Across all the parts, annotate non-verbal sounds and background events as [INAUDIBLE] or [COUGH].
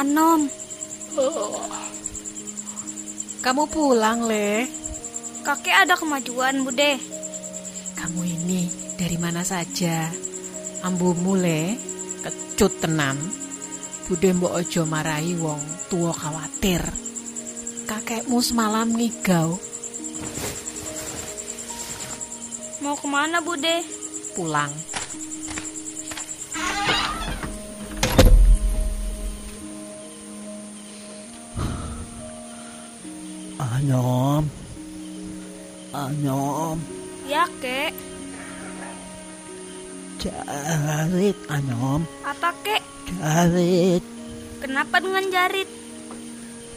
Anom. Oh. Kamu pulang, Le. Kakek ada kemajuan, Bude. Kamu ini dari mana saja? Ambu mule, Kecut tenam, Bude mbok ojo marahi wong tua khawatir. Kakekmu semalam ngigau. Mau ke mana, Bude? Pulang. Anyom. Anyom. Ya, Kek. Jarit, Anyom. Apa, Kek? Jarit. Kenapa dengan jarit?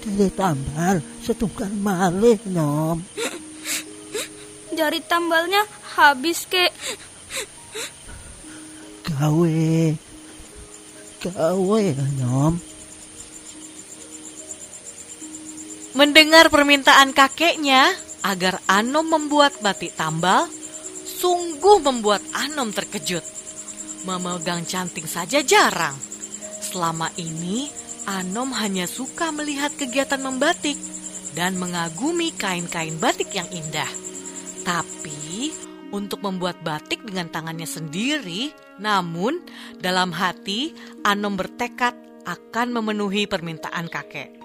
Jarit tambal setunggal malih, Nyom. [LAUGHS] Jarit tambalnya habis, Kek. Gawe. Gawe, Anyom. Mendengar permintaan kakeknya agar Anom membuat batik tambal, sungguh membuat Anom terkejut. Memegang canting saja jarang. Selama ini, Anom hanya suka melihat kegiatan membatik dan mengagumi kain-kain batik yang indah. Tapi, untuk membuat batik dengan tangannya sendiri, namun dalam hati Anom bertekad akan memenuhi permintaan kakek.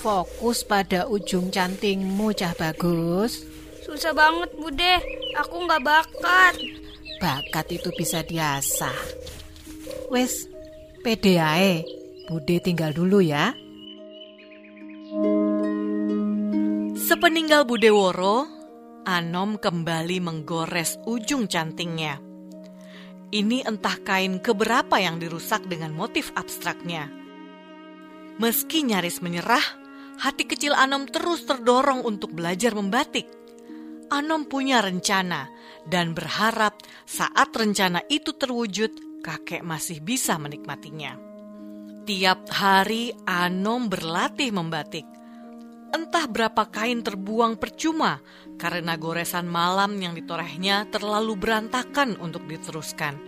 Fokus pada ujung cantingmu, cah bagus. Susah banget, Bude. Aku nggak bakat. Bakat itu bisa diasah. Wes, pede ae. Bude tinggal dulu ya. Sepeninggal Budeworo, Anom kembali menggores ujung cantingnya. Ini entah kain keberapa yang dirusak dengan motif abstraknya. Meski nyaris menyerah, hati kecil Anom terus terdorong untuk belajar membatik. Anom punya rencana dan berharap saat rencana itu terwujud, kakek masih bisa menikmatinya. Tiap hari Anom berlatih membatik. Entah berapa kain terbuang percuma karena goresan malam yang ditorehnya terlalu berantakan untuk diteruskan.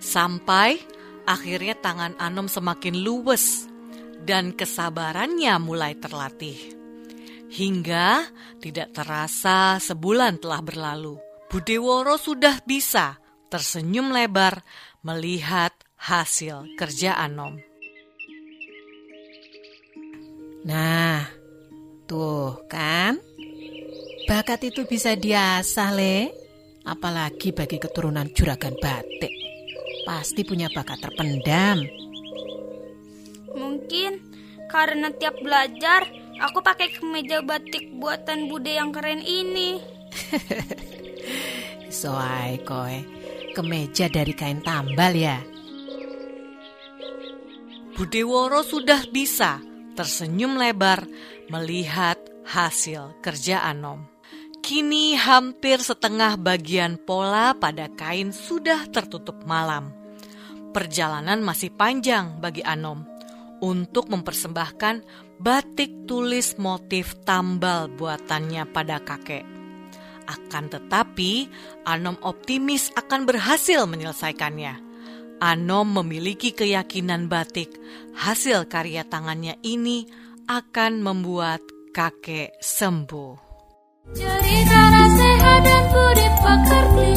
Sampai akhirnya tangan Anom semakin luwes dan kesabarannya mulai terlatih. Hingga tidak terasa sebulan telah berlalu. Budeworo sudah bisa tersenyum lebar melihat hasil kerja Anom. Nah, tuh kan. Bakat itu bisa diasah, Le. Apalagi bagi keturunan juragan batik. Pasti punya bakat terpendam. Mungkin karena tiap belajar, aku pakai kemeja batik buatan Bude yang keren ini. [LAUGHS] Soai koe, kemeja dari kain tambal ya. Budeworo sudah bisa tersenyum lebar melihat hasil kerja Anom. Kini hampir setengah bagian pola pada kain sudah tertutup malam. Perjalanan masih panjang bagi Anom untuk mempersembahkan batik tulis motif tambal buatannya pada kakek. Akan tetapi, Anom optimis akan berhasil menyelesaikannya. Anom memiliki keyakinan batik hasil karya tangannya ini akan membuat kakek sembuh. Cerita sehat dan budi pekerti